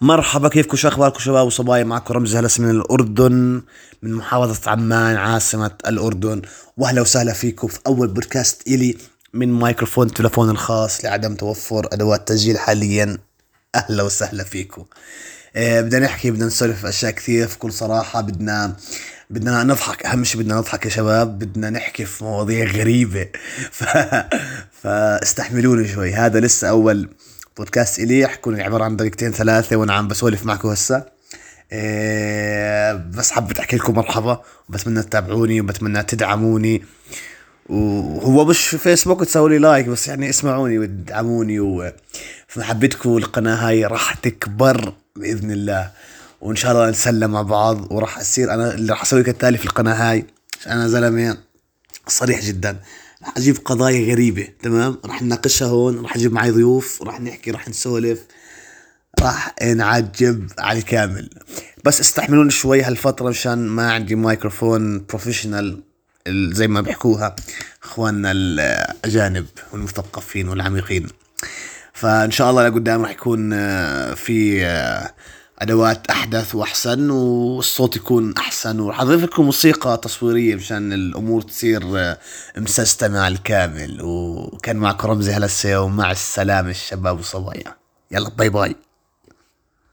مرحبا كيفكم؟ شو أخباركم؟ شباب وصبايا معكم رمزي هلس من الأردن من محافظة عمان عاصمة الأردن. وأهلا وسهلا فيكم في أول بودكاست إلي من مايكروفون تلفون الخاص لعدم توفر أدوات تسجيل حاليا. أهلا وسهلا فيكم. آه بدنا نحكي بدنا نسولف أشياء كثير في كل صراحة بدنا بدنا نضحك. أهم شيء بدنا نضحك يا شباب. بدنا نحكي في مواضيع غريبة. ف... فاستحملوني شوي. هذا لسه أول بودكاست إلي حكون عبارة عن دقيقتين ثلاثة وأنا عم بسولف معكم هسا. إيه بس حبيت أحكي لكم مرحبا وبتمنى تتابعوني وبتمنى تدعموني. وهو مش في فيسبوك تسوي لي لايك بس يعني اسمعوني وتدعموني وفي محبتكم القناة هاي راح تكبر بإذن الله. وإن شاء الله نسلم مع بعض وراح أصير أنا اللي راح أسوي كالتالي في القناة هاي. أنا زلمة صريح جدا. راح أجيب قضايا غريبة تمام؟ راح نناقشها هون راح أجيب معي ضيوف راح نحكي راح نسولف راح نعجب على الكامل. بس استحملوني شوي هالفترة مشان ما عندي مايكروفون professional زي ما بيحكوها أخواننا الأجانب والمثقفين والعميقين. فإن شاء الله لقدام راح يكون آه، في آه، أدوات أحدث وأحسن والصوت يكون أحسن. وراح اضيف لكم موسيقى تصويرية مشان الأمور تصير آه، مسستمه الكامل. وكان معكم رمزي هلسه ومع السلامة الشباب وصبايا يلا باي باي.